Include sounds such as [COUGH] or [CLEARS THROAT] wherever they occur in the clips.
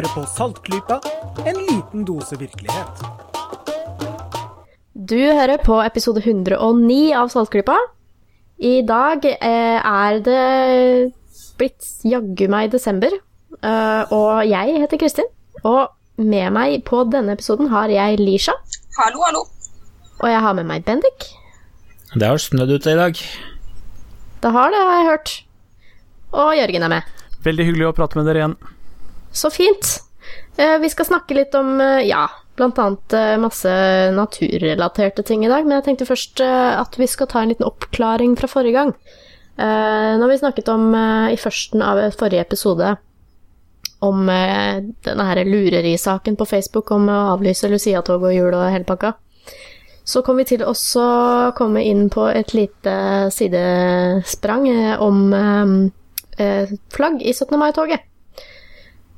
Du hører på Saltklypa, en liten dose virkelighet. Du hører på episode 109 av Saltklypa. I dag eh, er det blitt jaggu meg desember, eh, og jeg heter Kristin. Og med meg på denne episoden har jeg Lisha, Hallo, hallo. og jeg har med meg Bendik. Det har snødd ute i dag. Det har det, har jeg hørt. Og Jørgen er med. Veldig hyggelig å prate med dere igjen. Så fint. Eh, Vi skal snakke litt om, eh, ja, blant annet eh, masse naturrelaterte ting i dag, men jeg tenkte først at vi skal ta en liten oppklaring fra forrige gang. Når vi snakket om i førsten av forrige episode om denne her lurerisaken på Facebook om å avlyse Lucia-tog og jul og hele pakka, så kom vi til å komme inn på et lite sidesprang om flagg i 17. mai-toget.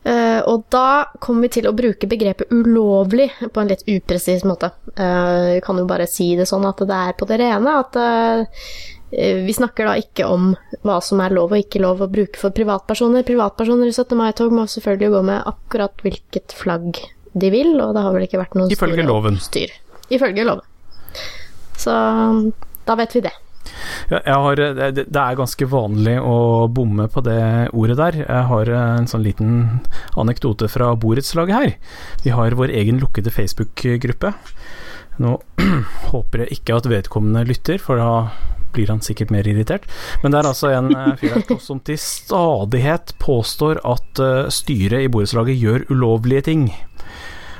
Eh, og da kommer vi til å bruke begrepet ulovlig på en litt upresis måte. Eh, vi kan jo bare si det sånn at det er på det rene. At uh, vi snakker da ikke om hva som er lov og ikke lov å bruke for privatpersoner. Privatpersoner i 17. mai-tog må selvfølgelig gå med akkurat hvilket flagg de vil, og det har vel ikke vært noen Ifølge store loven. styr. Ifølge loven. Så da vet vi det. Har, det det er ganske vanlig å bomme på det ordet der. Jeg har en sånn liten anekdote fra borettslaget her. Vi har vår egen lukkede Facebook-gruppe. Nå [CLEARS THROAT] håper jeg ikke at vedkommende lytter, for da blir han sikkert mer irritert. Men det er altså en eh, fyr her [LAUGHS] som til stadighet påstår at eh, styret i borettslaget gjør ulovlige ting.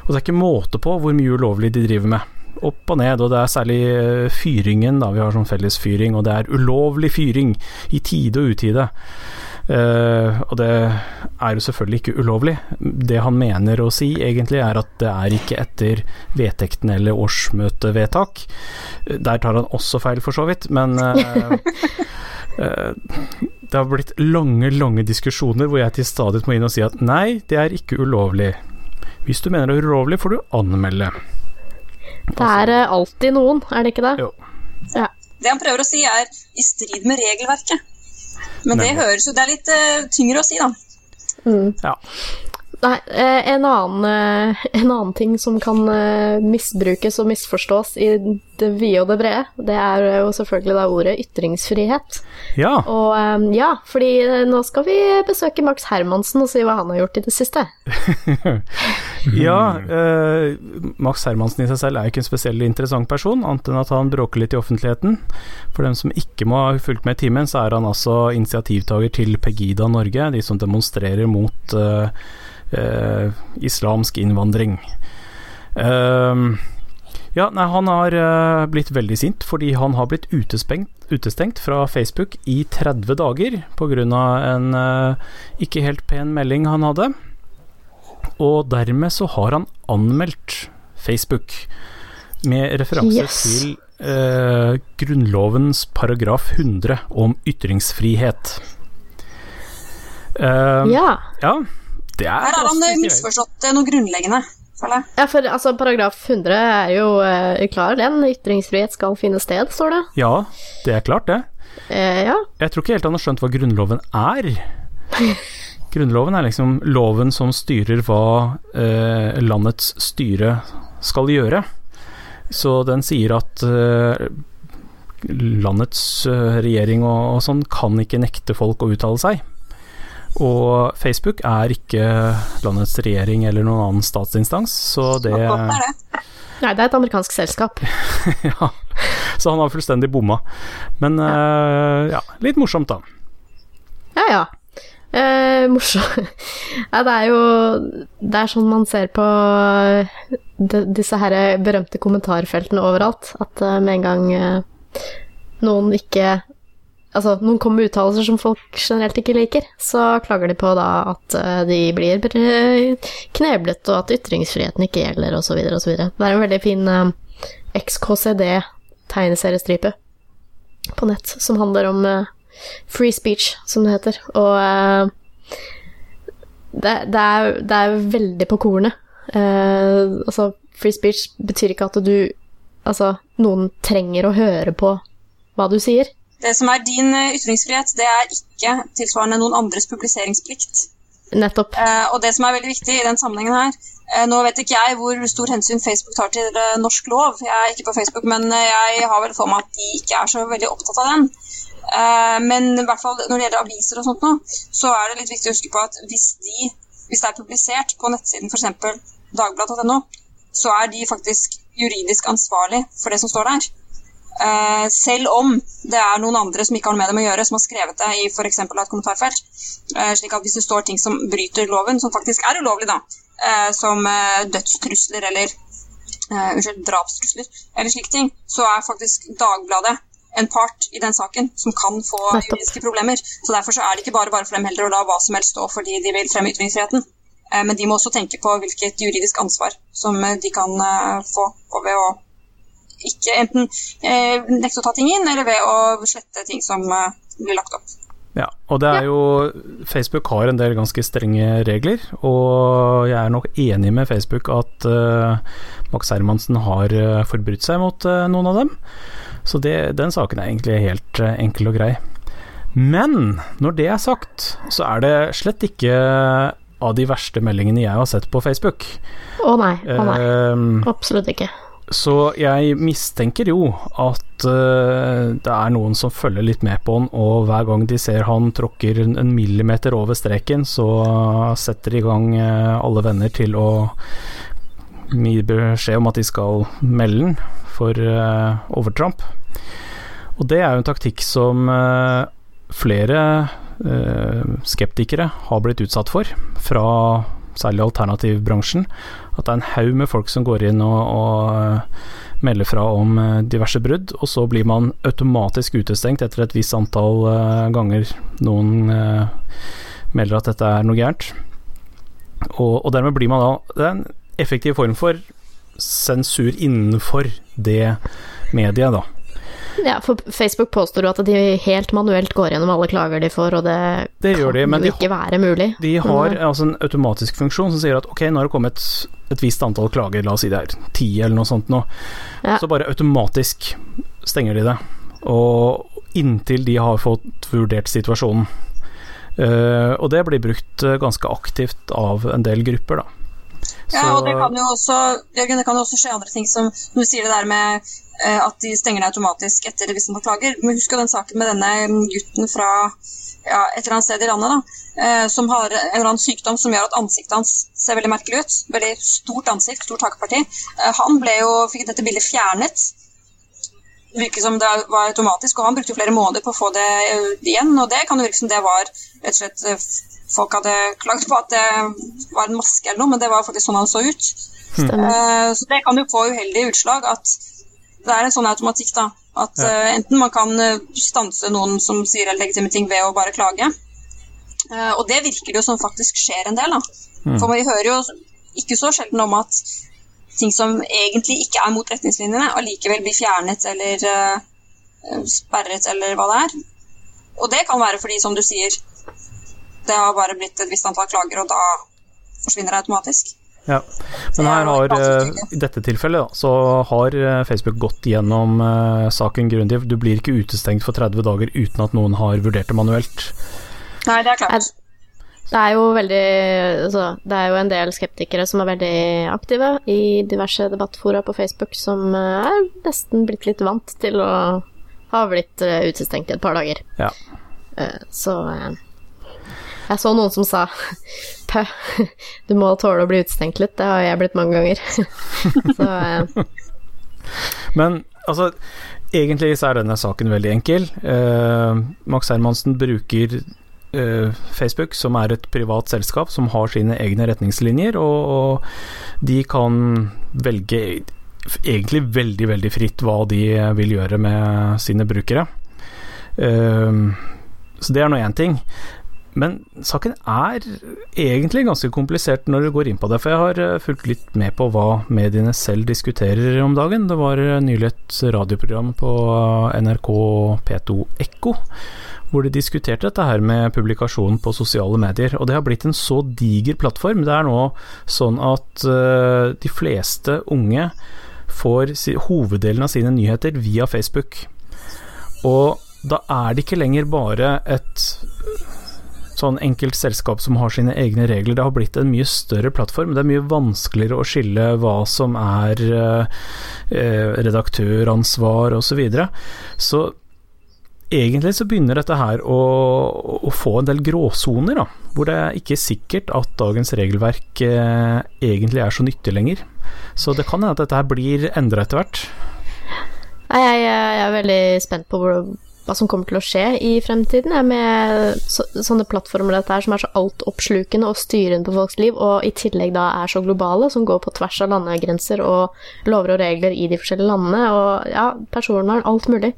Og det er ikke måte på hvor mye ulovlig de driver med. Opp og ned, og det er særlig eh, fyringen, da. Vi har sånn felles fyring, og det er ulovlig fyring i tide og utide. Uh, og det er jo selvfølgelig ikke ulovlig. Det han mener å si egentlig er at det er ikke etter vedtektene eller årsmøtevedtak. Der tar han også feil, for så vidt, men uh, uh, [LAUGHS] det har blitt lange, lange diskusjoner hvor jeg til stadighet må inn og si at nei, det er ikke ulovlig. Hvis du mener det er ulovlig, får du anmelde. Det er eh, alltid noen, er det ikke det? Jo. Ja. Det han prøver å si, er i strid med regelverket. Men det Nemlig. høres jo Det er litt uh, tyngre å si, da. Mm. Ja. Nei, eh, en annen, eh, [LAUGHS] en annen ting som kan eh, misbrukes og misforstås i det vide og det brede, det er jo selvfølgelig da ordet ytringsfrihet. ja. Og ja, fordi nå skal vi besøke Max Hermansen og si hva han har gjort i det siste. [LAUGHS] Ja, eh, Max Hermansen i seg selv er jo ikke en spesielt interessant person, annet enn at han bråker litt i offentligheten. For dem som ikke må ha fulgt med i timen, så er han altså initiativtaker til Pegida Norge, de som demonstrerer mot eh, eh, islamsk innvandring. Eh, ja, nei, han har eh, blitt veldig sint fordi han har blitt utestengt, utestengt fra Facebook i 30 dager pga. en eh, ikke helt pen melding han hadde. Og dermed så har han anmeldt Facebook med referanse Yes. til eh, Grunnlovens paragraf 100 om ytringsfrihet. Eh, Ja. ja, Her har han eh, misforstått eh, noe grunnleggende, ja, for altså paragraf 100 er jo uh, klar, den. Ytringsfrihet skal finne sted, står det. Ja, det er klart, det. Eh, ja. Jeg tror ikke helt han har skjønt hva Grunnloven er. [LAUGHS] Grunnloven er liksom loven som styrer hva eh, landets styre skal gjøre. Så den sier at eh, landets eh, regjering og, og sånn kan ikke nekte folk å uttale seg. Og Facebook er ikke landets regjering eller noen annen statsinstans, så det. Nei, det er et amerikansk selskap. [LAUGHS] Ja, så han har fullstendig bomma. Men eh, ja, litt morsomt, da. Ja, ja. Eh, morsomt. [LAUGHS] Ja, det er jo Det er sånn man ser på de, disse her berømte kommentarfeltene overalt. At eh, med en gang eh, noen ikke Altså, noen kommer med uttalelser som folk generelt ikke liker, så klager de på da at eh, de blir kneblet, og at ytringsfriheten ikke gjelder, osv., osv. Det er en veldig fin um, XKCD-tegneseriestripe på nett som handler om uh, free speech, som det heter. Og uh, det, det, er, det er veldig på kornet. Uh, altså, free speech betyr ikke at du Altså, noen trenger å høre på hva du sier. Det som er din eh, ytringsfrihet, det er ikke tilsvarende noen andres publiseringsplikt. Nettopp. Eh, og det som er veldig viktig i den sammenhengen her eh, Nå vet ikke jeg hvor stor hensyn Facebook tar til norsk lov, jeg er ikke på Facebook, men jeg har vel for meg at de ikke er så veldig opptatt av den. Eh, men i hvert fall når det gjelder aviser og sånt nå, så er det litt viktig å huske på at hvis, de, hvis det er publisert på nettsiden f.eks. dagbladet.no, så er de faktisk juridisk ansvarlig for det som står der. Eh, selv om det er noen andre som ikke har noe med dem å gjøre, som har skrevet det i f.eks. et kommentarfelt. Eh, slik at hvis det står ting som bryter loven, som faktisk er ulovlig, da, eh, som dødstrusler eller unnskyld, drapstrusler eller slike ting, så er faktisk Dagbladet en part i den saken som kan få juridiske problemer. Så Derfor så er det ikke bare bare for dem heller å la hva som helst stå fordi de vil fremme ytringsfriheten. Men de må også tenke på hvilket juridisk ansvar som de kan få ved å ikke enten eh, nekte å ta ting inn, eller ved å slette ting som eh, blir lagt opp. Ja, og det er jo Facebook har en del ganske strenge regler, og jeg er nok enig med Facebook at uh, Max Hermansen har uh, forbrutt seg mot uh, noen av dem. Så det, den saken er egentlig helt eh, enkel og grei. Men når det er sagt, så er det slett ikke av de verste meldingene jeg har sett på Facebook. Å nei. Å nei. Ehm, Absolutt ikke. Så jeg mistenker jo at uh, det er noen som følger litt med på han, og hver gang de ser han tråkker en, millimeter over streken, så setter de i gang uh, alle venner til å gi beskjed om at de skal melde den for uh, overtramp. Og det er jo en taktikk som flere skeptikere har blitt utsatt for, fra særlig alternativbransjen. At det er en haug med folk som går inn og, og melder fra om eh, diverse brudd, og så blir man automatisk utestengt etter et visst antall eh, ganger noen eh, melder at dette er noe gærent. Og, og dermed blir man da Det er en effektiv form for sensur innenfor det mediet, da. Ja, for Facebook påstår jo at de helt manuelt går gjennom alle klager de får, og det, Det de, kan jo de ikke være mulig. De har mm. altså en automatisk funksjon som sier at ok, nå har det kommet et visst antall klager, la oss si det er ti eller noe sånt nå. Ja. Så bare automatisk stenger de det. Og inntil de har fått vurdert situasjonen. Uh, og det blir brukt eh, ganske aktivt av en del grupper, da. Ja, og det kan jo også, Jørgen, det kan jo også skje andre ting som når du sier det der med at de stenger ned automatisk etter hvis man klager. Men husk den saken med denne gutten fra ja, et eller annet sted i landet da, eh, som har en eller annen sykdom som gjør at ansiktet hans ser veldig merkelig ut. Veldig stort ansikt, stort hakeparti. Eh, han ble jo, fikk dette bildet fjernet. virket som det var automatisk, og han brukte jo flere måneder på å få det eh, igjen. Og det kan jo virke som det var rett og slett eh, Folk hadde klagd på at det var en maske eller noe, men det var faktisk sånn han så ut. Eh, Så det kan jo få uheldige utslag at det er en sånn automatikk, da. At eh, enten man kan eh, stanse noen som sier helt legitime ting ved å bare klage. Uh, og det virker det jo som faktisk skjer en del, da. For vi hører jo ikke så sjelden om at ting som egentlig ikke er mot retningslinjene, allikevel blir fjernet eller uh, sperret eller hva det er. Og det kan være fordi, som du sier, det har bare blitt et visst antall klager, og da forsvinner det automatisk. Ja. Men her har, eh, i dette tilfellet, da, så har eh, Facebook gått gjennom eh, saken grundig. Du blir ikke utestengt for 30 dager uten at noen har vurdert det manuelt. Nei, det er klart. Det er jo veldig altså, Det er jo en del skeptikere som er veldig aktive i diverse debattfora på Facebook, som eh, er nesten blitt litt vant til å ha blitt eh, utestengt i et par dager. Ja. Eh, Så eh, jeg så noen som sa Pø, du må tåle å bli utestengt litt. Det har jeg blitt mange ganger. [LAUGHS] Så eh, Men altså, egentlig så er denne saken veldig enkel. Eh, Max Hermansen bruker eh, Facebook, som er et privat selskap som har sine egne retningslinjer, og, og de kan velge egentlig veldig, veldig fritt hva de vil gjøre med sine brukere. Eh, så det er nå én ting. Men saken er egentlig ganske komplisert når du går inn på det, for jeg har eh, fulgt litt med på hva mediene selv diskuterer om dagen. Det var eh, nylig et radioprogram på NRK P2 Ekko hvor de diskuterte dette her med publikasjon på sosiale medier. Og det har blitt en så diger plattform. Det er nå sånn at eh, de fleste unge får hoveddelen av sine nyheter via Facebook. Og da er det ikke lenger bare et sånn enkelt selskap som har sine egne regler. Det har blitt en mye større plattform. Det er mye vanskeligere å skille hva som er eh, redaktøransvar osv. Så, videre. så egentlig så begynner dette her å, å få en del gråsoner, da. Hvor det er ikke sikkert at dagens regelverk eh, egentlig er så nyttig lenger. Så det kan hende at dette her blir endra etter hvert. Jeg, jeg, jeg, er veldig spent på hvor, hva som kommer til å skje i fremtiden. Med så, sånne plattformer dette her, som er så altoppslukende og styrende på folks liv, og i tillegg da er så globale, som går på tvers av landegrenser og lover og regler i de forskjellige landene, og ja, personvern, alt mulig.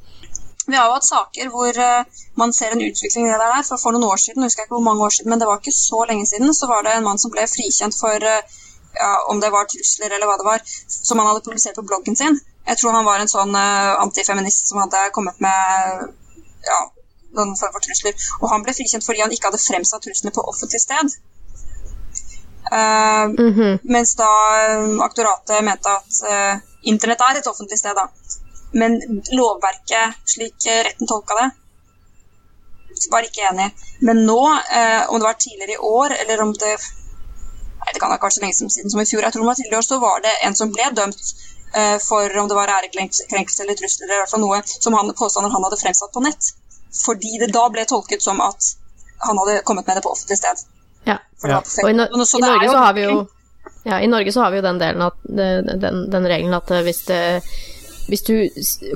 Vi har jo hatt saker hvor uh, man ser en utvikling i det der. For, for noen år siden, husker jeg ikke hvor mange år siden, men det var ikke så lenge siden, så var det en mann som ble frikjent for uh, ja, om det var trusler eller hva det var, som han hadde publisert på bloggen sin. Jeg tror han var en sånn uh, antifeminist som hadde kommet med ja, noen form for trusler. Og han ble frikjent fordi han ikke hadde fremsatt truslene på offentlig sted. Uh, mm -hmm. Mens da aktoratet mente at internett er et offentlig sted, da. Men lovverket, slik retten tolka det, var ikke enig. Men nå, uh, om det var tidligere i år, eller om det Nei, det kan ha vært så lenge siden som i fjor. Jeg tror det var tidligere år, så var det en som ble dømt eh, for om det var ærekrenkelse eller trusler, eller i hvert fall noe som han, påstander han hadde fremsatt på nett. Fordi det da ble tolket som at han hadde kommet med det på offentlig sted. Ja. ja. Og i, no i Norge så har vi jo ja, I Norge så har vi jo den delen at, den, den regelen at hvis det hvis du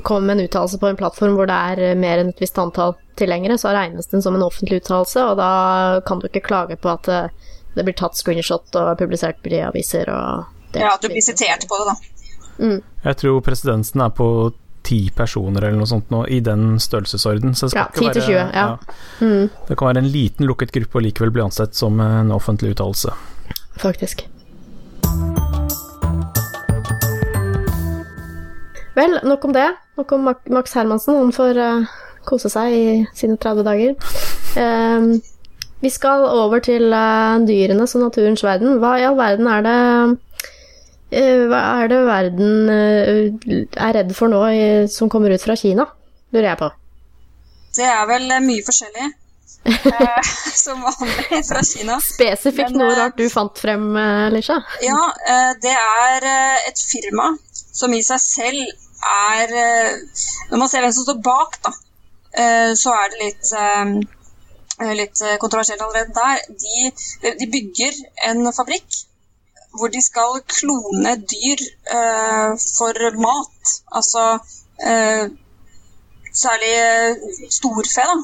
kommer med en uttalelse på en plattform hvor det er eh, mer enn et visst antall tilhengere, så regnes den som en offentlig uttalelse, og da kan du ikke klage på at eh, det blir tatt screenshot og publisert i aviser og Ja, at du blir sitert på det, da. Mm. Jeg tror presedensen er på ti personer eller noe sånt nå, i den størrelsesorden. Så det ja, 10 til 20, ja. ja. Mm. Det kan være en liten lukket gruppe og likevel bli ansett som en offentlig uttalelse. Faktisk. Vel, nok om det. Nok om Max Hermansen. Han får uh, kose seg i sine 30 dager. Um, vi skal over til uh, dyrenes og naturens verden. Hva i all verden er det uh, Hva er det verden er redd for nå som kommer ut fra Kina, lurer jeg på? Det er vel mye forskjellig. [LAUGHS] som vanlig fra Kina. Spesifikt Men, noe rart du fant frem, Lisha? Ja, det er et firma som i seg selv er eh, Når man ser hvem som står bak, da, eh, så er det litt eh, litt kontroversielt allerede der. De, de, bygger en fabrikk hvor de skal klone dyr eh, for mat. Altså eh, særlig storfe, da.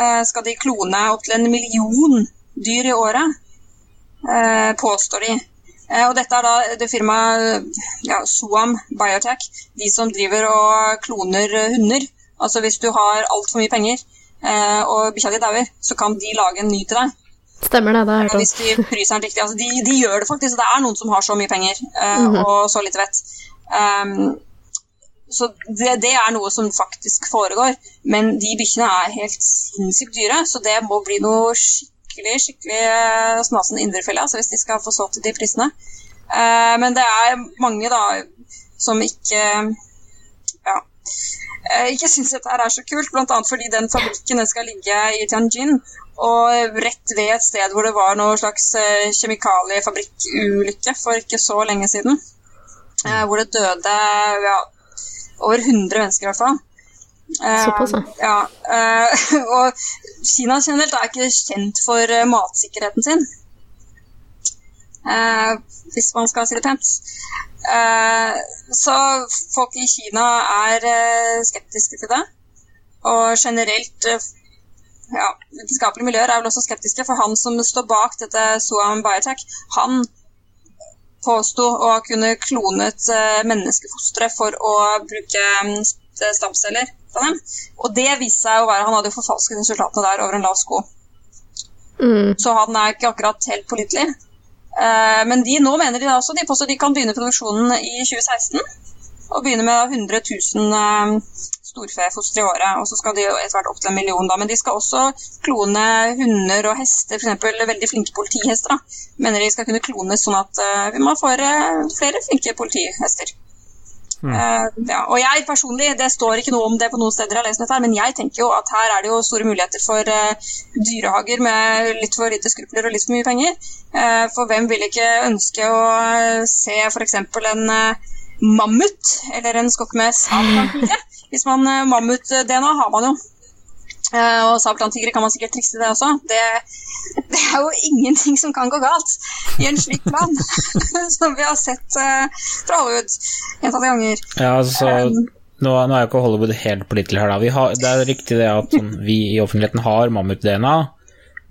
Eh, skal de klone opptil en million dyr i året, påstår de. Eh, og dette er da det firmaet ja, Soam Biotech, de som driver og kloner hunder. Altså hvis du har altfor mye penger eh, og bikkja di dauer, så kan de lage en ny til deg. Stemmer det, det har jeg hørt om. Hvis de den riktig. Altså, de, de, gjør det faktisk. Det er noen som har så mye penger uh, mm -hmm. og så lite vett. Um, så det, det, er noe som faktisk foregår. Men de bikkjene er helt sinnssykt dyre, så det må bli noe skikkelig skikkelig skikkelig eh, snasen indrefilet altså hvis de skal få solgt de prisene. Uh, men det er mange da som ikke eh, ikke syns dette er så kult, bl.a. fordi den fabrikken skal ligge i Tianjin. Og rett ved et sted hvor det var noe slags kjemikaliefabrikkulykke for ikke så lenge siden. Hvor det døde ja, over 100 mennesker i hvert fall. Såpass, ja. [LAUGHS] og Kina generelt er ikke kjent for matsikkerheten sin. Uh, hvis man skal si det pent. Uh, så folk i Kina er skeptiske til det. Og generelt ja, vitenskapelige miljøer er vel også skeptiske, for han som står bak dette Soam Biotech, han påsto å kunne klonet menneskefostre for å bruke mm, stamceller på dem. Og det viste seg å være Han hadde jo forfalsket resultatene der over en lav sko. Mm. Så han er ikke akkurat helt pålitelig. Uh, men de, nå mener de da også de, påstår de kan begynne produksjonen i 2016. Og begynne med 100 000 uh, storfefostre i året. Og så skal de etter hvert opp til en million. da, Men de skal også klone hunder og hester, f.eks. veldig flinke politihester. da, Mener de skal kunne klones sånn at uh, man får flere flinke politihester. Eh, ja. Og jeg personlig, det står ikke noe om det på noen steder jeg har lest dette, her, men jeg tenker jo at her er det jo store muligheter for uh, dyrehager med litt for lite skrupler og litt for mye penger. Uh, for hvem vil ikke ønske å uh, se f.eks. en uh, mammut eller en skokk med sabeltanntigre? Hvis man Mammut-DNA har man jo. Uh, og sabeltanntiggere kan man sikkert trikse det også. Det, det, er jo ingenting som kan gå galt i en slik plan, [LAUGHS] som vi har sett uh, fra Hollywood gjentatte ganger. Ja, altså, um, nå, nå, er jo ikke Hollywood helt pålitelig her, da. Har, det er riktig det at sånn, vi i offentligheten har mammut-DNA,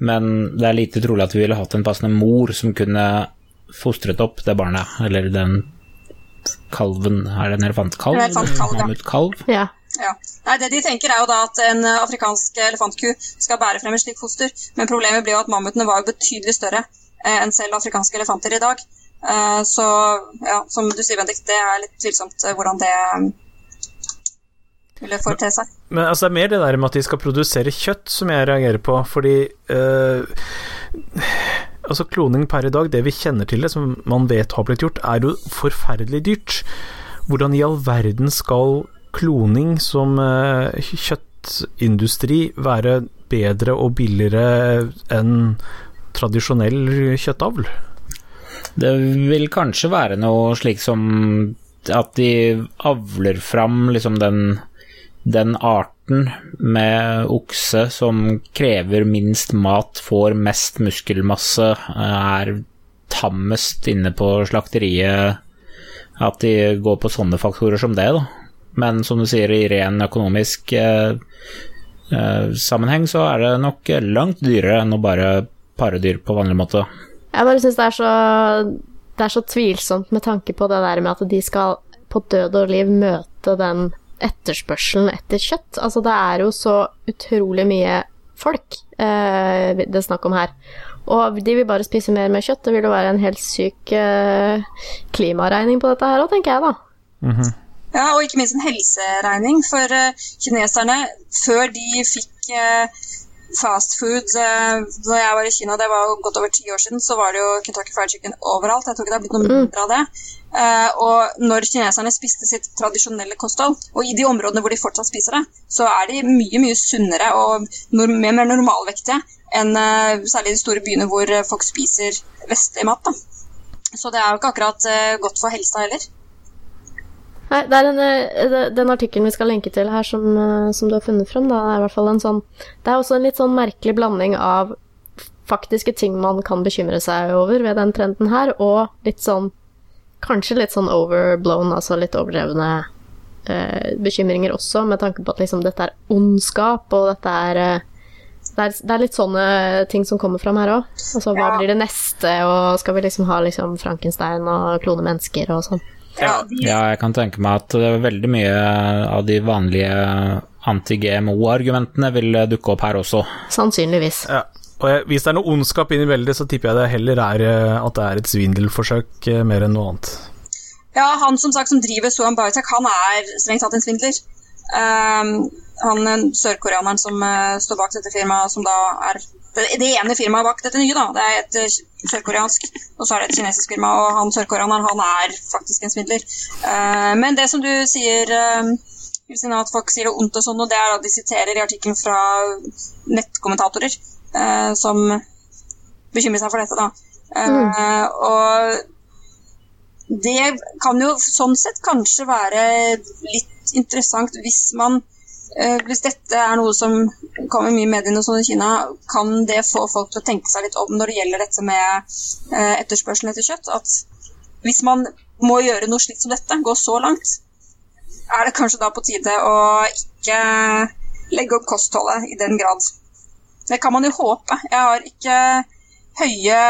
men det er lite trolig at vi ville hatt en passende mor som kunne fostret opp det barnet, eller den kalven Er det en elefantkalv? Elefantkalv, ja. Mammutkalv? Ja. Ja. Nei, det De tenker er jo da at en afrikansk elefantku skal bære frem et slikt foster, men problemet blir jo at mammutene var jo betydelig større eh, enn selv afrikanske elefanter i dag. Eh, så ja, som du sier, Bendik, det er litt tvilsomt eh, hvordan det ville forte seg. Men altså, det er mer det der med at de skal produsere kjøtt som jeg reagerer på, fordi øh, Altså, kloning per i dag, det vi kjenner til det, som man vet har blitt gjort, er jo forferdelig dyrt. Hvordan i all verden skal kloning som uh, kjøttindustri være bedre og billigere enn tradisjonell kjøttavl? Det vil kanskje være noe slik som at de avler fram liksom den, den arten med okse som krever minst mat, får mest muskelmasse, er tammest inne på slakteriet. At de går på sånne faktorer som det, da. Men som du sier, i ren økonomisk eh, eh, sammenheng så er det nok langt dyrere enn å bare pare dyr på vanlig måte. Jeg bare syns det, det, er så tvilsomt med tanke på det der med at de skal på død og liv møte den etterspørselen etter kjøtt. Altså, det er jo så utrolig mye folk eh, det er snakk om her. Og de vil bare spise mer med kjøtt. Det vil jo være en helt syk eh, klimaregning på dette her òg, tenker jeg da. Mm -hmm. Ja, og ikke minst en helseregning. For uh, kineserne, før de fikk uh, fast food uh, Når jeg var i Kina, det var godt over ti år siden, så var det jo Kentucky Fried Chicken overalt. Jeg tror ikke det har blitt noe mm. mindre av det. Og når kineserne spiste sitt tradisjonelle kosthold, og i de områdene hvor de fortsatt spiser det, så er de mye mye sunnere og mer, mer normalvektige enn særlig de store byene hvor folk spiser vestlig mat. Da. Så det er jo ikke akkurat godt for helsa heller. Nei, det er en, eh, den artikkelen vi skal lenke til her, som, eh, som, du har funnet frem, da, er i hvert fall en sånn Det er også en litt sånn merkelig blanding av faktiske ting man kan bekymre seg over ved den trenden her, og litt sånn Kanskje litt sånn overblown, altså litt overdrevne eh, bekymringer også, med tanke på at liksom dette er ondskap, og dette er eh, det er, det er, litt sånne ting som kommer fram her òg. Altså, hva ja. blir det neste, og skal vi liksom ha liksom Frankenstein og klone mennesker og sånn? Ja, ja, jeg kan tenke meg at veldig mye av de vanlige anti-GMO-argumentene vil dukke opp her også. Sannsynligvis. Ja. Og hvis det er noe ondskap inni veldet, så tipper jeg det heller er eh, at det er et svindelforsøk eh, mer enn noe annet. Ja, han som sagt som driver Soan Biotech, han er strengt tatt en svindler. Um, han sørkoreaneren som uh, står bak dette firmaet, som da er det, ene firmaet bak dette nye, da, det er et uh, sørkoreansk, og så er det et kinesisk firma. Og han sørkoreaneren, han er faktisk en svindler. Uh, men det som du sier, uh, at folk sier det ondt og sånn, og det er at de siterer i artikkelen fra nettkommentatorer uh, som bekymrer seg for dette, da. Mm. Og det kan jo sånn sett kanskje være litt interessant hvis man Eh, hvis dette er noe som kommer mye i mediene sånn i Kina, kan det få folk til å tenke seg litt om når det gjelder dette med eh, etterspørselen etter kjøtt? At hvis man må gjøre noe slikt som dette, gå så langt, er det kanskje da på tide å ikke legge opp kostholdet i den grad. Det kan man jo håpe. Jeg har ikke høye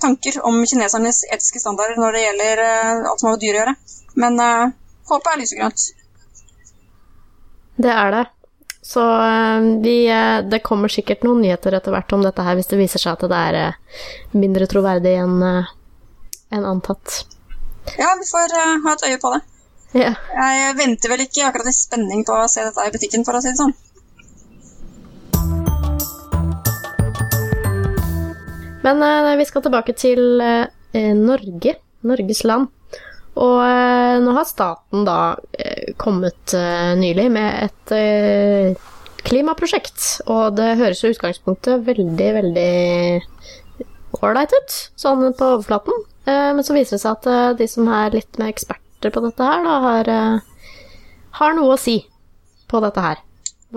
tanker om kinesernes etiske standarder når det gjelder eh, alt som har med dyr å gjøre, men håpet er lysegrønt. Det er det. Så eh, vi, eh, det kommer sikkert noen nyheter etter hvert om dette her, hvis det viser seg at det er eh, mindre troverdig enn en antatt. Ja, vi får ha et øye på det. Ja. Jeg venter vel ikke akkurat i spenning på å se dette i butikken, for å si det sånn. Men vi skal tilbake til Norge, Norges land. Og eh, nå har staten da eh, kommet eh, nylig med et eh, klimaprosjekt, og det høres jo i utgangspunktet veldig, veldig ålreit ut, sånn på overflaten. Eh, men så viser det seg at eh, de som er litt mer eksperter på dette her, da har, har noe å si på dette her.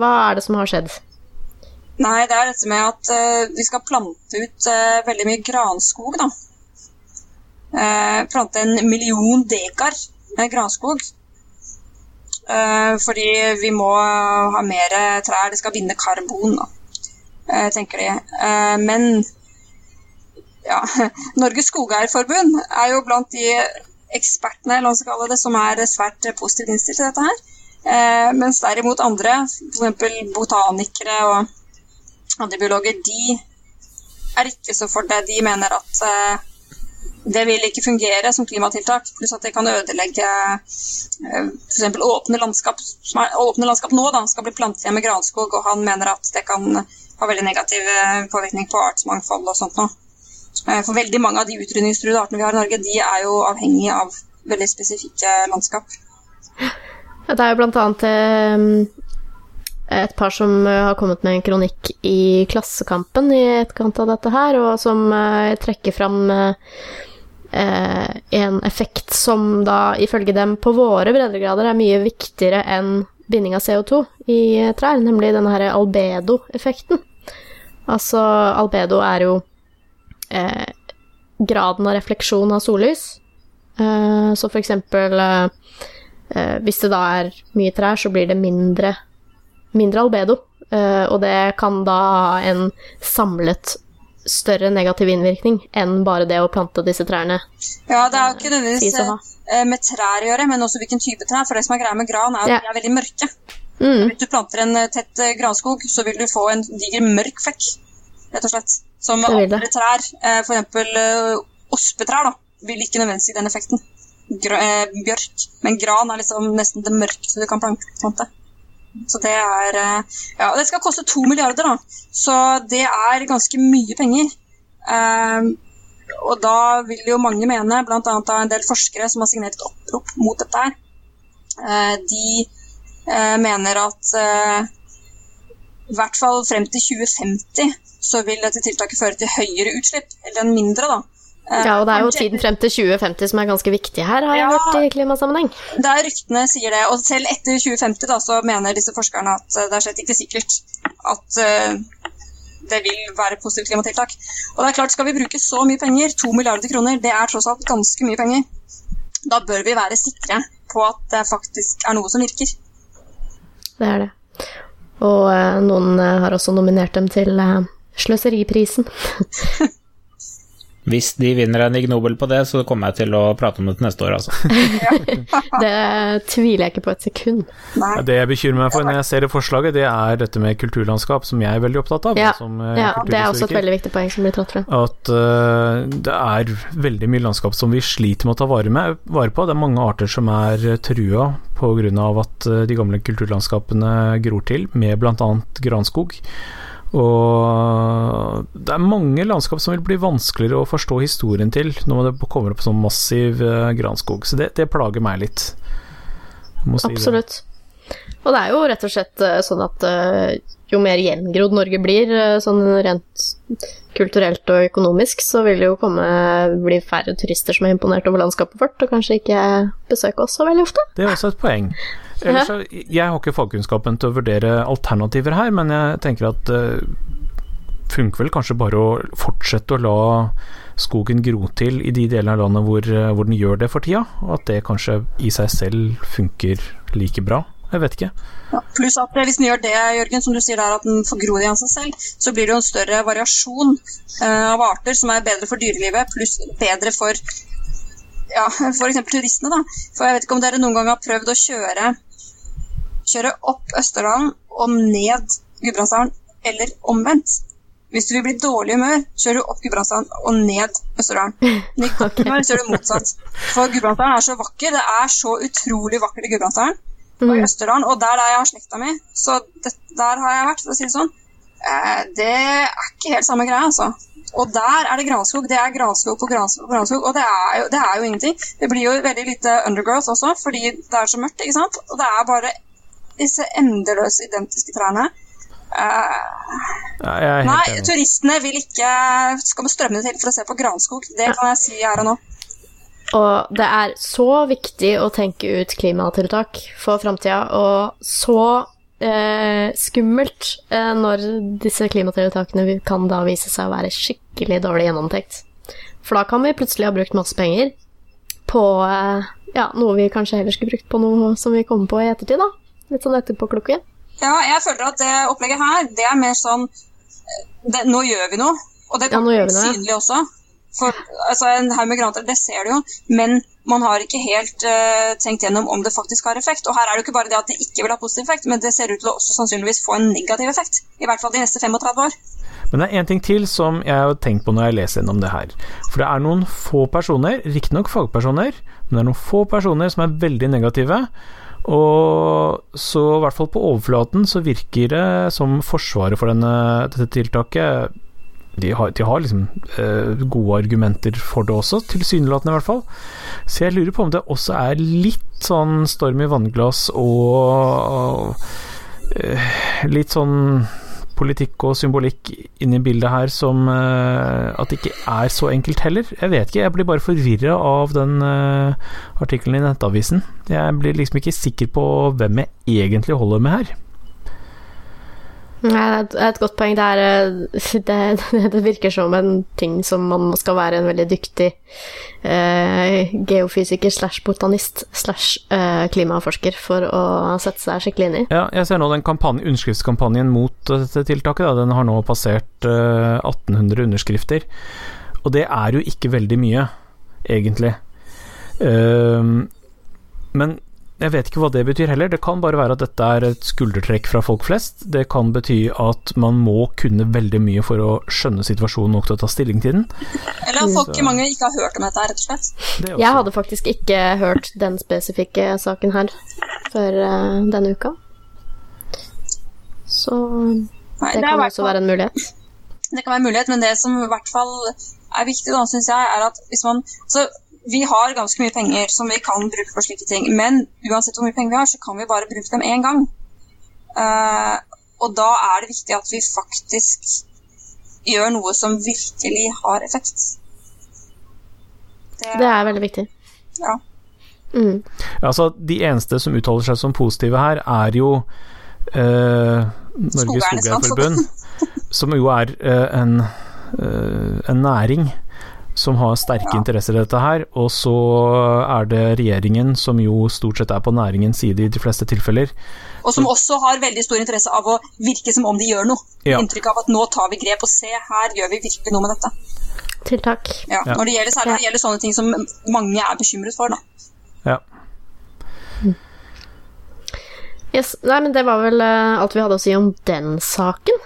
Hva er det som har skjedd? Nei, det er dette med at de skal plante ut veldig mye granskog, da. Eh, plante en million dekar med granskog. Eh, fordi vi må ha mer trær, det skal binde karbon, eh, tenker de. Eh, men ja, [LAUGHS] Norges Skogeierforbund er jo blant de ekspertene det, som er svært positivt innstilt til dette her. Eh, mens derimot andre, f.eks. botanikere og andre biologer, de er ikke så for det. De mener at eh, det vil ikke fungere som klimatiltak, pluss at det kan ødelegge eh, f.eks. åpne landskap, er, åpne landskap nå da, skal bli plantet igjen med granskog, og han mener at det kan ha veldig negativ eh, påvirkning på artsmangfold og sånt noe. Eh, For veldig mange av de utrydningstruede artene vi har i Norge, de er jo avhengige av veldig spesifikke landskap. Det er jo blant annet eh, et par som har kommet med en kronikk i Klassekampen i etterkant av dette her, og som trekker fram eh, en effekt som da ifølge dem på våre breddegrader er mye viktigere enn binding av CO2 i eh, trær, nemlig denne her albedo-effekten. Altså, albedo er jo eh, graden av refleksjon av sollys. Eh, så for eksempel eh, eh, hvis det da er mye trær, så blir det mindre, mindre albedo. Og det kan da ha en samlet større negativ innvirkning enn bare det å plante disse trærne. Ja, det er jo ikke nødvendigvis eh, med trær å gjøre, men også hvilken type trær. For det som er greia med gran, er at Ja. de er veldig mørke. Mm, Hvis du planter en eh, tett eh, granskog, så vil du få en diger mørk flekk, rett og slett. Som andre trær, eh, ospetrær, da, vil ikke nødvendigvis gi den effekten. Bjørk. Men gran er liksom nesten det mørkeste du kan plante. Så det er eh, Ja, det skal koste to milliarder, da. Så det er ganske mye penger. Um, og da vil jo mange mene, bl.a. av en del forskere som har signert et opprop mot dette her, uh, de uh, mener at uh, i hvert fall frem til 2050 så vil dette tiltaket føre til høyere utslipp, eller en mindre, da. Eh, ja, og det er jo tiden frem til 2050 som er ganske viktig her, har jeg Ja. hørt i klimasammenheng. Det er ryktene sier det, og selv etter 2050 da, så mener disse forskerne at eh, det er slett ikke sikkert at uh, det vil være positivt klimatiltak. Og det er klart, skal vi bruke så mye penger, to milliarder kroner, det er tross alt ganske mye penger, da bør vi være sikre på at det faktisk er noe som virker. Det er det. Og uh, noen uh, har også nominert dem til Sløseriprisen. [LAUGHS] Hvis de vinner en Ignobel på det, så kommer jeg til å prate om det til neste år, altså. [LAUGHS] Det tviler jeg ikke på et sekund. Nei. Ja, Det jeg bekymrer meg for når jeg ser det forslaget, det er dette med kulturlandskap, som jeg er veldig opptatt av. Ja, som eh, Ja, det er også et veldig viktig poeng som blir tatt frem. At uh, det er veldig mye landskap som vi sliter med å ta vare, med, vare på. Det er mange arter som er eh, trua pga. at de gamle kulturlandskapene gror til, med bl.a. granskog. Og det er mange landskap som vil bli vanskeligere å forstå historien til når det kommer opp sånn massiv eh, granskog. Så det, det plager meg litt. Si det. Absolutt. Og det er jo rett og slett eh, sånn at eh, jo mer gjengrodd Norge blir, sånn rent kulturelt og økonomisk, så vil det jo komme, bli færre turister som er imponert over landskapet vårt, og kanskje ikke besøke oss så veldig ofte. Det er også et poeng. Ellers, så, jeg har ikke fagkunnskapen til å vurdere alternativer her, men jeg tenker at det funker vel kanskje bare å fortsette å la skogen gro til i de delene av landet hvor, hvor den gjør det for tida, og at det kanskje i seg selv funker like bra. Jeg vet ikke. Ja, pluss at eh, hvis den gjør det, Jørgen, som du sier der, at den får gro igjen seg selv, så blir det jo en større variasjon eh, av arter som er bedre for dyrelivet, pluss bedre for ja, f.eks. turistene. da. For jeg vet ikke om dere noen gang har prøvd å kjøre, kjøre opp Østerdalen og ned Gudbrandsdalen, eller omvendt. Hvis du vil bli dårlig humør, kjører du opp Gudbrandsdalen og ned Østerdalen. Men i godt humør kjører du motsatt. For Gudbrandsdalen er så vakker. Det er så utrolig vakkert i Gudbrandsdalen og i Østerdalen, og der er jeg har slekta mi, så det, der har jeg vært, for å si det sånn. Eh, det er ikke helt samme greia, altså. Og der er det granskog. Det er granskog på granskog, på granskog og det er, jo, det er jo ingenting. Det blir jo veldig lite undergrowth også, fordi det er så mørkt, ikke sant. Og det er bare disse endeløse identiske trærne. Uh, nei, enig. turistene vil ikke skal strømme til for å se på granskog. Det kan jeg si her og nå. Og det er så viktig å tenke ut klimatiltak for framtida, og så eh, skummelt eh, når disse klimatiltakene kan da vise seg å være skikkelig dårlig gjennomtenkt. For da kan vi plutselig ha brukt masse penger på eh, ja, noe vi kanskje heller skulle brukt på noe som vi kommer på i ettertid, da. Litt sånn etterpåklokke. Ja, jeg føler at det opplegget her, det er mer sånn eh, det, Nå gjør vi noe. Og det kommer ja, synlig også. For altså, En haug med granater, det ser du jo, men man har ikke helt uh, tenkt gjennom om det faktisk har effekt. Og her er det jo ikke bare det at det ikke vil ha positiv effekt, men det ser ut til å også sannsynligvis få en negativ effekt. I hvert fall de neste 35 år. Men det er én ting til som jeg har tenkt på når jeg leser gjennom det her. For det er noen få personer, riktignok fagpersoner, men det er noen få personer som er veldig negative. Og så i hvert fall på overflaten så virker det som forsvaret for denne, dette tiltaket de har, de har liksom eh, gode argumenter for det også, tilsynelatende i hvert fall. Så jeg lurer på om det også er litt sånn storm i vannglass og, og eh, litt sånn politikk og symbolikk inni bildet her som uh, at det ikke er så enkelt heller. Jeg vet ikke, jeg blir bare forvirra av den uh, artikkelen i Nettavisen. Jeg blir liksom ikke sikker på hvem jeg egentlig holder med her. Nei, det er et godt poeng. Det, er, eh, [LAUGHS] det, [LAUGHS] det, virker som en ting som man skal være en veldig dyktig eh, geofysiker slash botanist slash eh, klimaforsker for å sette seg skikkelig inn i. Ja, jeg ser nå den underskriftskampanjen mot dette tiltaket. Da. Den har nå passert eh, 1800 underskrifter. Og det er jo ikke veldig mye, egentlig. Uh, men jeg vet ikke hva det betyr heller. Det kan bare være at dette er et skuldertrekk fra folk flest. Det kan bety at man må kunne veldig mye for å skjønne situasjonen nok til å ta stilling til den. Eller at folk, Så. mange ikke har hørt om dette, rett og slett. Jeg hadde faktisk ikke hørt den spesifikke saken her før uh, denne uka. Så Nei, det, det kan også være en mulighet. Det kan være en mulighet, men det som i hvert fall er viktig, da, syns jeg, er at hvis man så vi har ganske mye penger som vi kan bruke på slike ting. Men uansett hvor mye penger vi har, så kan vi bare bruke dem én gang. Uh, og da er det viktig at vi faktisk gjør noe som virkelig har effekt. Det, det er veldig viktig. Ja. Mm. Altså, de eneste som uttaler seg som positive her, er jo uh, Norges Skogeierforbund, [LAUGHS] som jo er uh, en, en næring som har sterke ja. interesser i dette her, og så er det regjeringen, som jo stort sett er på næringens side i de fleste tilfeller. Og som også har veldig stor interesse av å virke som om de gjør noe. Ja. Inntrykk av at nå tar vi grep, og se her gjør vi virkelig noe med dette. Tiltak. Ja, når det gjelder, særlig når det gjelder sånne ting som mange er bekymret for. Da. Ja. Yes. Nei, men det var vel uh, alt vi hadde å si om den saken.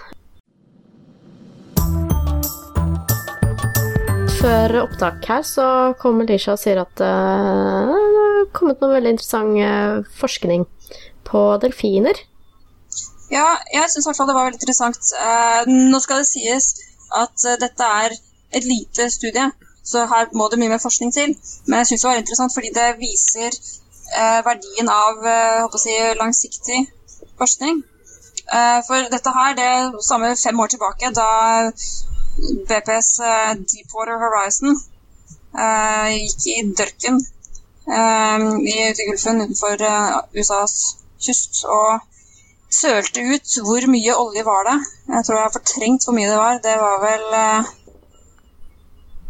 Før opptak her så kommer Lisha og sier at uh, det har kommet noe veldig interessant uh, forskning på delfiner. Ja, jeg syns i hvert fall det var veldig interessant. Uh, nå skal det sies at dette er et lite studie, så her må det mye mer forskning til. Men jeg syns det var interessant fordi det viser verdien av si, langsiktig forskning. for dette her, det samme fem år tilbake, da BPs uh, eh, Deepwater Horizon uh, gikk i dørken uh, i, utegulfen utenfor USAs kyst og sølte ut hvor mye olje var det. Jeg tror jeg har fortrengt hvor mye det var. Det var vel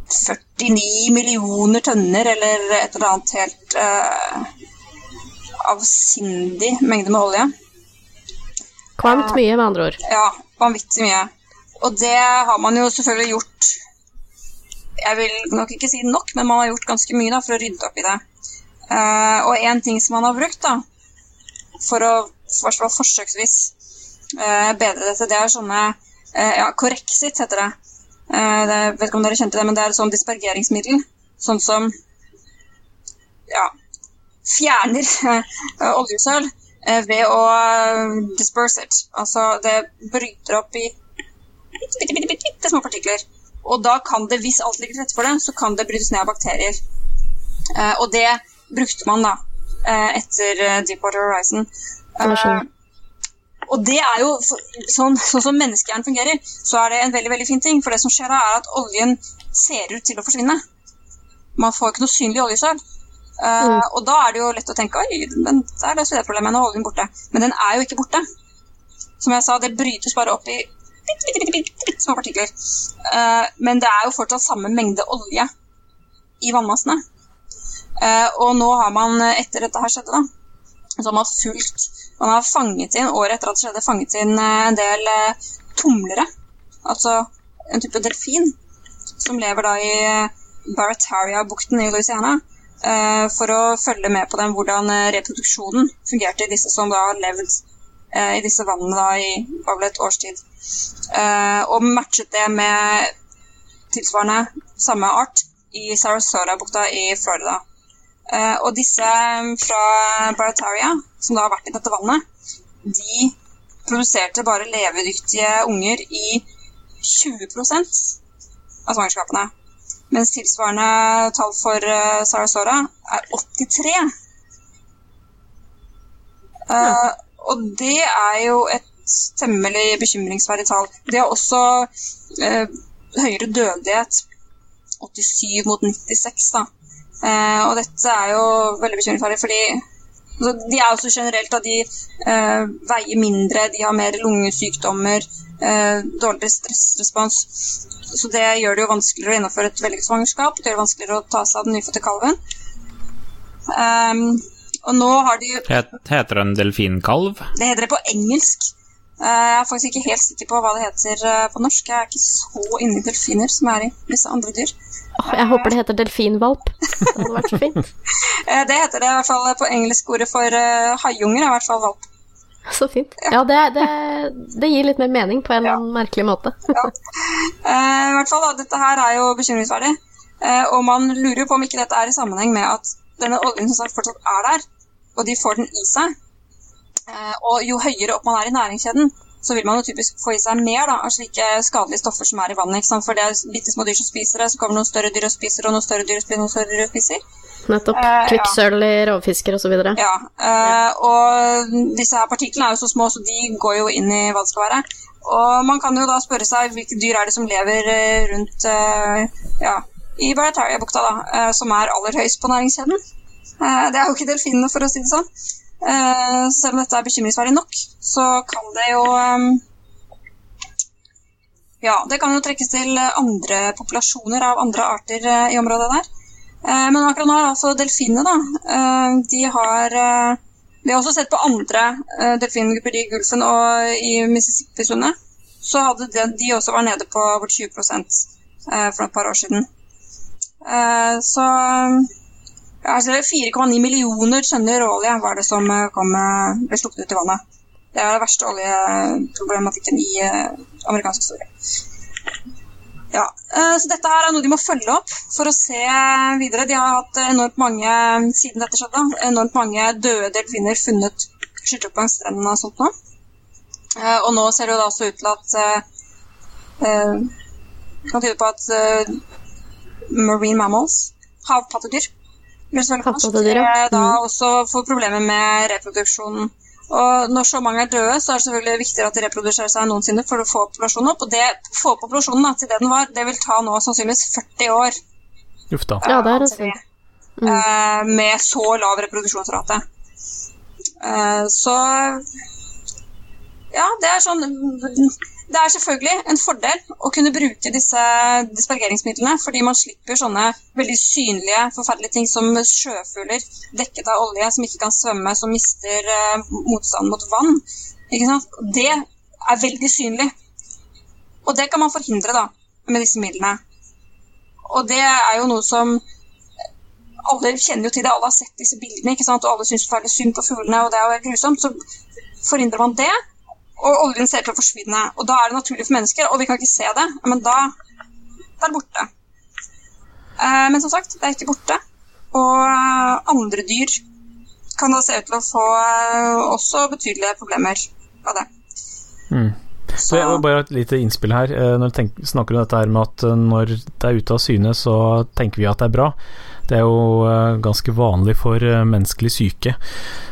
49 millioner tønner eller et eller annet helt avsindig mengde med olje. Kvalmt mye, med andre ord. Ja, vanvittig mye. Og det har man jo selvfølgelig gjort Jeg vil nok ikke si nok, men man har gjort ganske mye da, for å rydde opp i det. Uh, og en ting som man har brukt da, for å for forsøksvis uh, bedre dette, det er sånne uh, ja, Corexit heter det. det. Vet ikke om dere kjente det, men det er sånn dispergeringsmiddel. Sånn som ja, fjerner oljesøl ved å disperse it. Altså det bryter opp i bitte, bitte, bitte, bitte små partikler Og da kan det, hvis alt ligger til rette for det, så kan det brytes ned av bakterier. Eh, og det brukte man da eh, etter eh, Deepwater Horizon. Eh, og det er jo sånn, sånn som menneskehjernen fungerer, så er det en veldig veldig fin ting. For det som skjer da, er at oljen ser ut til å forsvinne. Man får ikke noe synlig oljesøl. Mm. Og da er det jo lett å tenke oi, men der løser det problemet, nå er oljen borte. Men den er jo ikke borte. Som jeg sa, det brytes bare opp i bitte, bitte, bitte, bitte, små partikler. Men det er jo fortsatt samme mengde olje i vannmassene. Eh, og nå har man, eh, etter dette her skjedde, da, så har man fulgt Man har fanget inn, året etter at det skjedde, fanget inn eh, en del tumlere. Altså en type delfin som lever da i Barataria-bukten i Louisiana. for å følge med på den, hvordan reproduksjonen fungerte i disse som da har levd i disse vannene da i var vel et års tid. Eh, og matchet det med tilsvarende samme art i Sarasota-bukta i Florida. Eh, og disse fra Barataria, som da har vært i dette vannet, de produserte bare levedyktige unger i 20% av svangerskapene. Mens tilsvarende tall for eh, Sarasota er 83. Eh, og det er jo et temmelig bekymringsverdig tall. De har også eh, høyere dødelighet, 87 mot 96, da. Eh, og dette er jo veldig bekymringsverdig, fordi altså, de er også generelt da de eh, veier mindre, de har mer lungesykdommer, eh, dårligere stressrespons. Så det gjør det jo vanskeligere å gjennomføre et vellykket svangerskap. Det gjør det vanskeligere å ta seg av den nyfødte kalven. Ehm, og nå har de Het, heter den delfinkalv? Det heter det på engelsk. Eh, jeg er faktisk ikke helt sikker på hva det heter eh, på norsk. Jeg er ikke så inni delfiner som jeg er i visse andre dyr. Oh, jeg håper det heter delfinvalp. [LAUGHS] Det hadde vært så fint. Eh, det heter det i hvert fall på engelsk ordet for haiunger. er i hvert fall valp. Så fint. Ja, det, det, det gir litt mer mening på en ja. merkelig måte. [LAUGHS] ja. I hvert fall da, Dette her er jo bekymringsverdig. Eh, og man lurer jo på om ikke dette er i sammenheng med at denne oljen som sagt fortsatt er der, og de får den i seg. Eh, og jo høyere opp man er i næringskjeden, så vil man jo typisk få i seg mer da, av slike skadelige stoffer som er i vannet. For det er bitte små dyr som spiser det, så kommer noen større dyr og spiser, og noen større dyr og spiser, noen større dyr og spiser. Nettopp. Eh. Kvikksølv i rovfisker osv. Ja, eh, og disse her partiklene er jo så små, så de går jo inn i hva det skal være. Og man kan jo da spørre seg hvilke dyr er det som lever rundt ja, i Barataria-bukta, da, som er aller høyest på næringskjeden. Eh, det er jo ikke delfinene, for å si det sånn. Eh, selv om dette er bekymringsverdig nok, så kan det jo eh, Ja, det kan jo trekkes til andre populasjoner av andre arter i området der. Men akkurat nå er altså delfinene, da. De har Vi har også sett på andre delfingrupper i Gulfen og i Mississippi-sundet. Så hadde de, de også var nede på over 20 eh, for et par år siden. Så altså 4,9 millioner tønner råolje var det som eh, kom, eh, ble sluppet ut i vannet. Det er den verste oljeproblematikken i eh, amerikansk historie. Ja, så dette her er noe de må følge opp for å se videre. De har hatt enormt mange, siden dette skjedde, enormt mange døde delfiner funnet skylt opp langs strendene og sånt nå. Og nå ser det jo da også ut til at eh, kan tyde på at marine mammals, havpattedyr, eh, da Mhm. også får problemer med reproduksjonen. Og når så mange er døde, så er det selvfølgelig viktigere at de reproduserer seg enn noensinne for å få populasjonen opp. Og det få populasjonen da, til det den var, det vil ta nå sannsynligvis 40 år. Uff da. Ja, det er vi, stund. Mm. eh, med så lav reproduksjonsrate. Eh, så ja, det er sånn Det er selvfølgelig en fordel å kunne bruke disse dispergeringsmidlene, fordi man slipper sånne veldig synlige, forferdelige ting som sjøfugler dekket av olje, som ikke kan svømme, som mister eh, motstand mot vann. Det er veldig synlig. Og det kan man forhindre da, med disse midlene. Og det er jo noe som alle kjenner jo til det, alle har sett disse bildene, og alle syns forferdelig synd på fuglene, og det er grusomt. Så forhindrer man det, og oljen ser til å forsvinne. Og da er det naturlig for mennesker, og vi kan ikke se det, men da det er det borte. Eh, men som sagt, det er ikke borte. Og eh, andre dyr kan da se ut til å få eh, også betydelige problemer av det. Mm. Så jeg, bare et lite innspill her. Når du snakker om dette her med at når det er ute av syne, så tenker vi at det er bra. Det er jo eh, ganske vanlig for eh, menneskelig syke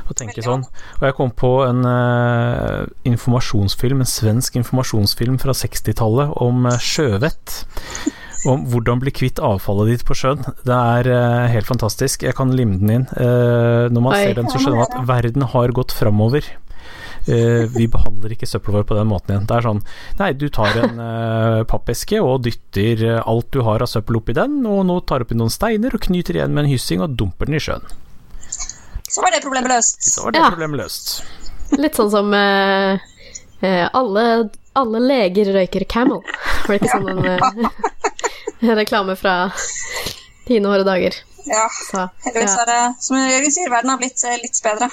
å tenke sånn. Og jeg kom på en uh, informasjonsfilm, en svensk informasjonsfilm fra 60-tallet om sjøvett. [LAUGHS] Om hvordan bli kvitt avfallet ditt på sjøen. Det er uh, helt fantastisk. Jeg kan lime den inn. Uh, når man Oi. ser den, så skjønner man at verden har gått framover. Eh, vi behandler ikke søppelet vårt på den måten igjen. Det er sånn Nei, du tar en uh, pappeske og dytter eh, alt du har av søppel oppi den, og nå tar du oppi noen steiner og knyter igjen med en hyssing og dumper den i sjøen. Så var det problemet løst. Så var det Ja. problemet løst. Litt sånn som eh, eh, alle, alle leger røyker Camel. Var det ikke sånn en [LAUGHS] reklame fra dine hårde dager? Ja, Så, heldigvis er det Som Jørgen sier, verden har blitt litt bedre.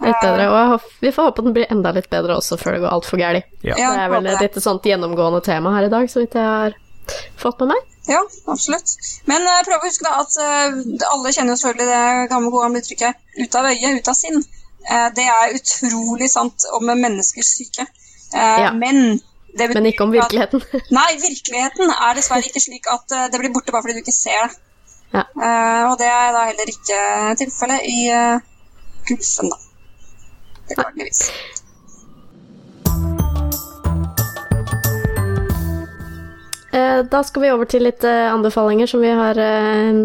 Litt bedre. Og jeg håper- vi får håpe den blir enda litt bedre også før det går altfor galt. Ja. Ja, Det er vel et litt sånt gjennomgående tema her i dag, så vidt jeg har fått med meg. Ja, absolutt. Men uh, prøv å huske da at uh, alle kjenner jo selvfølgelig det gamle gode uttrykket 'ut av øye, ut av sinn'. Uh, det er utrolig sant om menneskers syke. Eh, Ja. Men det betyr Men ikke om at- virkeligheten. [LAUGHS] Nei, virkeligheten er dessverre ikke slik at det blir borte bare fordi du ikke ser det. Ja. Eh, og det er da heller ikke tilfellet i uh, Gulfen, da. Beklageligvis. Eh, Da skal vi over til litt eh, anbefalinger som vi har eh,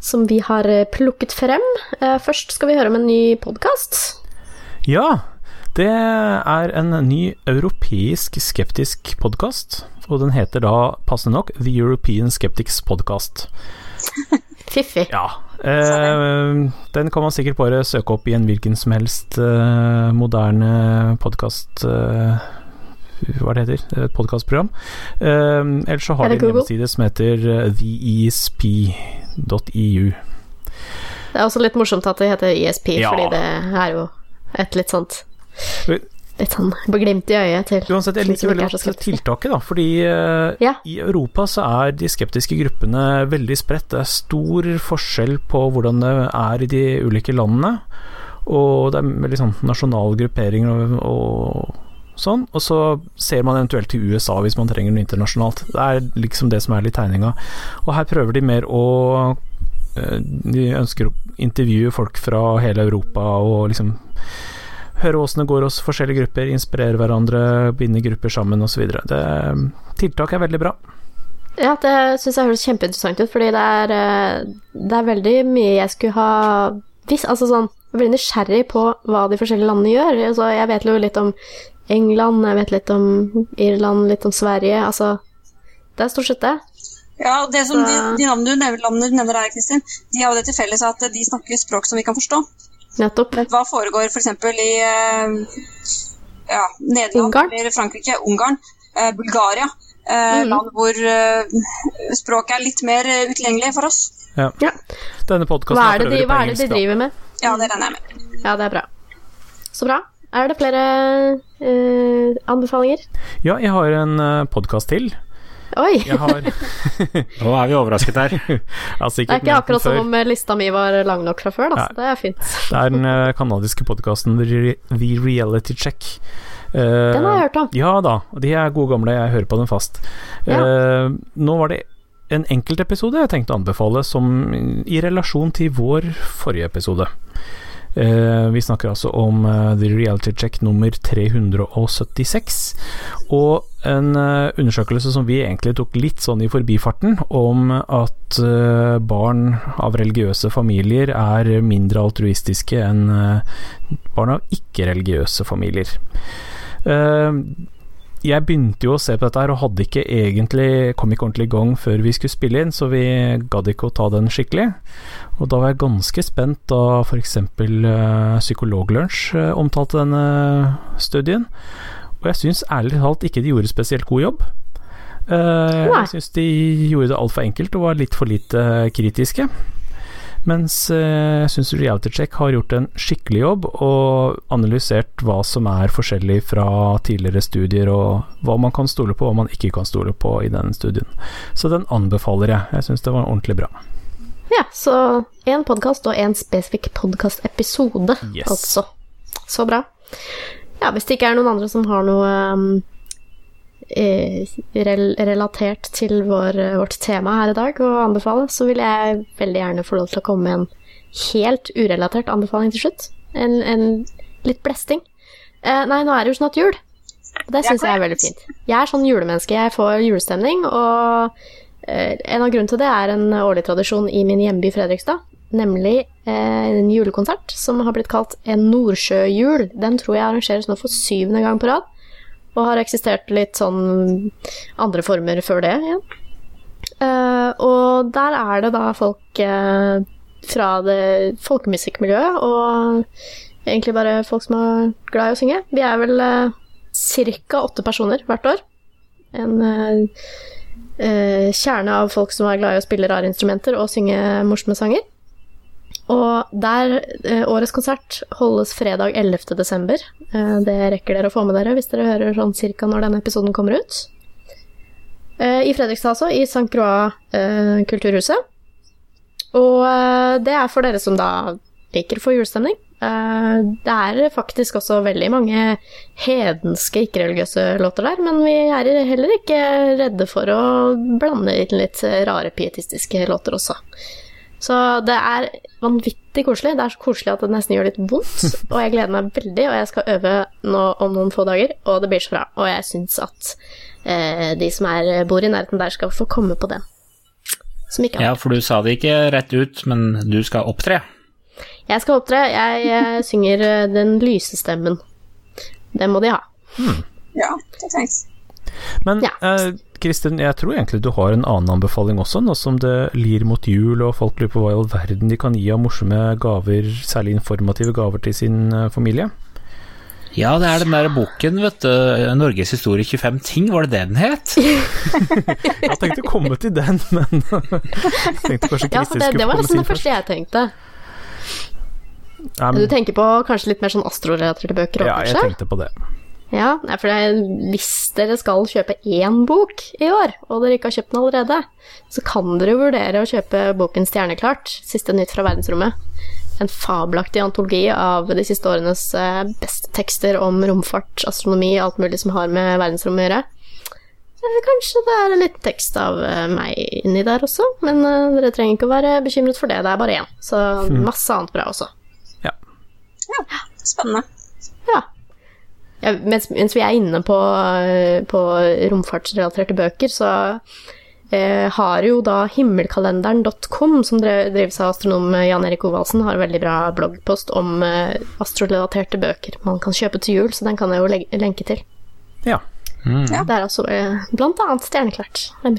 som vi har plukket frem. Eh, Først skal vi høre om en ny podkast. Ja, det er en ny europeisk skeptisk podkast, og den heter da passende nok The European Skeptics Podcast. Fiffig. Ja. Eh, den kan man sikkert bare søke opp i en hvilken som helst eh, moderne podkast eh, Hva det heter Et podkastprogram. Eh, ellers så har vi de en hjemmeside som heter eh, theesp.eu. Det er også litt morsomt at det heter ESP, Ja. fordi det er jo et litt sånt. Litt sånn beglimt i øyet til Uansett, jeg liker veldig godt tiltaket, da, fordi eh, Ja. i Europa så er de skeptiske gruppene veldig spredt. Det er stor forskjell på hvordan det er i de ulike landene, og det er veldig sånn nasjonal gruppering og, og sånn. Og så ser man eventuelt til USA hvis man trenger noe internasjonalt. Det er liksom det som er litt tegninga. Og her prøver de mer å eh, De ønsker å intervjue folk fra hele Europa og liksom høre åssen det går hos forskjellige grupper, inspirere hverandre, binde grupper sammen osv. Tiltak er veldig bra. Ja, det syns jeg høres kjempeinteressant ut, fordi det er, eh, det er veldig mye jeg skulle ha visst. Altså sånn, jeg blir nysgjerrig på hva de forskjellige landene gjør. Altså, jeg vet jo litt om England, jeg vet litt om Irland, litt om Sverige. Altså, det er stort sett det. Ja, og det som de, Så- de navnene du nevner, landene du nevner her, Kristin, de har jo det til felles at de snakker språk som vi kan forstå. Nettopp. Hva foregår f.eks. i eh, ja, Nederland Ungarn? eller Frankrike, Ungarn, eh, Bulgaria? Eh, Mhm. Land hvor språket er litt mer utilgjengelig for oss. Ja. Ja. Denne podkasten er det for de, øvrig på hva er det de engelsk. driver med? Ja, det regner jeg med. Ja, det er bra. Så bra. Er det flere uh, anbefalinger? Ja, jeg har en podkast til. Oi! Har [LAUGHS] Nå er vi overrasket her. [LAUGHS] altså Det er ikke akkurat som om eh, lista mi var lang nok fra før, da, så det er fint. Det er den uh, kanadiske podkasten The Reality Check. Uh, Den har jeg hørt om. Ja da, de er gode gamle, jeg hører på dem fast. Ja. Eh, nå var det en enkeltepisode jeg tenkte å anbefale, som i relasjon til vår forrige episode. Eh, vi snakker altså om eh, The Reality Check nummer 376, og en eh, undersøkelse som vi egentlig tok litt sånn i forbifarten, om at barn av religiøse familier er mindre altruistiske enn barn av ikke-religiøse familier. Eh, jeg begynte jo å se på dette her og hadde ikke egentlig kom ikke ordentlig i gang før vi skulle spille inn, så vi gadd ikke å ta den skikkelig. Og da var jeg ganske spent da f.eks. Uh, Psykologlunsj eh, omtalte denne studien. Og jeg syns ærlig talt ikke de gjorde spesielt god jobb. Eh, jeg syns de gjorde det altfor enkelt og var litt for lite kritiske. Mens eh, jeg syns Reality Check har gjort en skikkelig jobb og analysert hva som er forskjellig fra tidligere studier, og hva man kan stole på og hva man ikke kan stole på i den studien. Så den anbefaler jeg. Jeg syns det var ordentlig bra. Ja, så én podkast og én spesifikk podkastepisode, Yes. altså. Så bra. Ja, hvis det ikke er noen andre som har noe um, relatert til vår, vårt tema her i dag og anbefale, så vil jeg veldig gjerne få lov til å komme med en helt urelatert anbefaling til slutt. En, en litt blesting. Eh, nei, nå er det jo snart jul. Og det syns jeg er veldig fint. Jeg er sånn julemenneske. Jeg får julestemning, og eh, en av grunnene til det er en årlig tradisjon i min hjemby Fredrikstad. Nemlig eh, en julekonsert som har blitt kalt En nordsjøjul. Den tror jeg arrangeres nå for syvende gang på rad, og har eksistert litt sånn andre former før det igjen. Uh, og der er det da folk uh, fra det folkemusikkmiljøet, og egentlig bare folk som er glad i å synge. Vi er vel uh, ca. åtte personer hvert år. En uh, eh, kjerne av folk som er glad i å spille rare instrumenter og synge morsomme sanger. Og der eh, årets konsert holdes fredag 11. desember. Eh, det rekker dere å få med dere hvis dere hører sånn cirka når denne episoden kommer ut. Eh, I Fredrikstad, altså. I St. Croix kulturhuset. Og det er for dere som da liker å få julestemning. Det er faktisk også veldig mange hedenske, ikke-religiøse låter der, men vi er heller ikke redde for å blande inn litt rare pietistiske låter også. Så det er vanvittig koselig. Det er så koselig at det nesten gjør litt vondt. [LAUGHS] Og jeg gleder meg veldig, og jeg skal øve nå om noen få dager, og det blir så bra. Og jeg syns at eh, de som er, bor i nærheten der, skal få komme på den. Som ikke Ja, for du sa det ikke rett ut, men du skal opptre. Jeg skal opptre. Jeg, jeg [LAUGHS] synger eh, den lyse stemmen. Det må de ha. Ja, det trengs. Men Ja. eh, Kristin, jeg tror egentlig du har en annen anbefaling også, nå som det lir mot jul og folk lurer på hva i all verden de kan gi av morsomme gaver, særlig informative gaver til sin eh, familie. Ja, det er den der boken, vet du. Norges historie 25 ting, var det det den het? [LAUGHS] Jeg tenkte å komme til den, men [LAUGHS] tenkte kanskje Ja, Kristin for det, det var nesten det første jeg tenkte. Um, Du tenker på kanskje litt mer sånn astrorelaterte bøker òg, ja, jeg tenkte på det. Ja, for hvis dere skal kjøpe én bok i år, og dere ikke har kjøpt den allerede, så kan dere vurdere å kjøpe boken Stjerneklart, siste nytt fra verdensrommet. En fabelaktig antologi av de siste årenes eh, beste tekster om romfart, astronomi, alt mulig som har med verdensrommet å gjøre. Eh, Kanskje det er litt tekst av eh, meg inni der også, men eh, dere trenger ikke å være bekymret for det, det er bare én. Så masse annet bra også. Ja. Ja, spennende. Ja. Ja mens, mens vi er inne på, eh, på romfartsrelaterte bøker, så eh, har jo da himmelkalenderen.com, som dre- drives av astronom Jan Erik Ovalsen, har en veldig bra bloggpost om eh, astrorelaterte bøker man kan kjøpe til jul, så den kan jeg jo legge, lenke til. ja. Det er altså eh, blant annet Stjerneklart. er.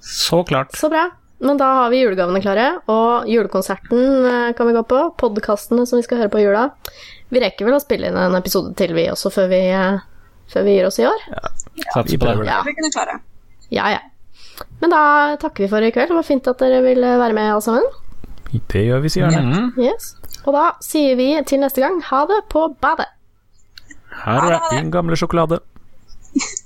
Så klart. Så bra. Men da har vi julegavene klare, og julekonserten eh, kan vi gå på. Podkastene som vi skal høre på jula. Vi rekker vel å spille inn en episode til, vi også, før vi, eh, før vi gir oss i år. Satser vi på prøver det. Ja. Vi kunne klare. Ja, ja. Men da takker vi for i kveld. Det var fint at dere ville være med, alle sammen. Det gjør vi så gjerne. Mhm. Yes. Og da sier vi til neste gang ha det på badet. Det bra. Din gamle sjokolade. [LAUGHS]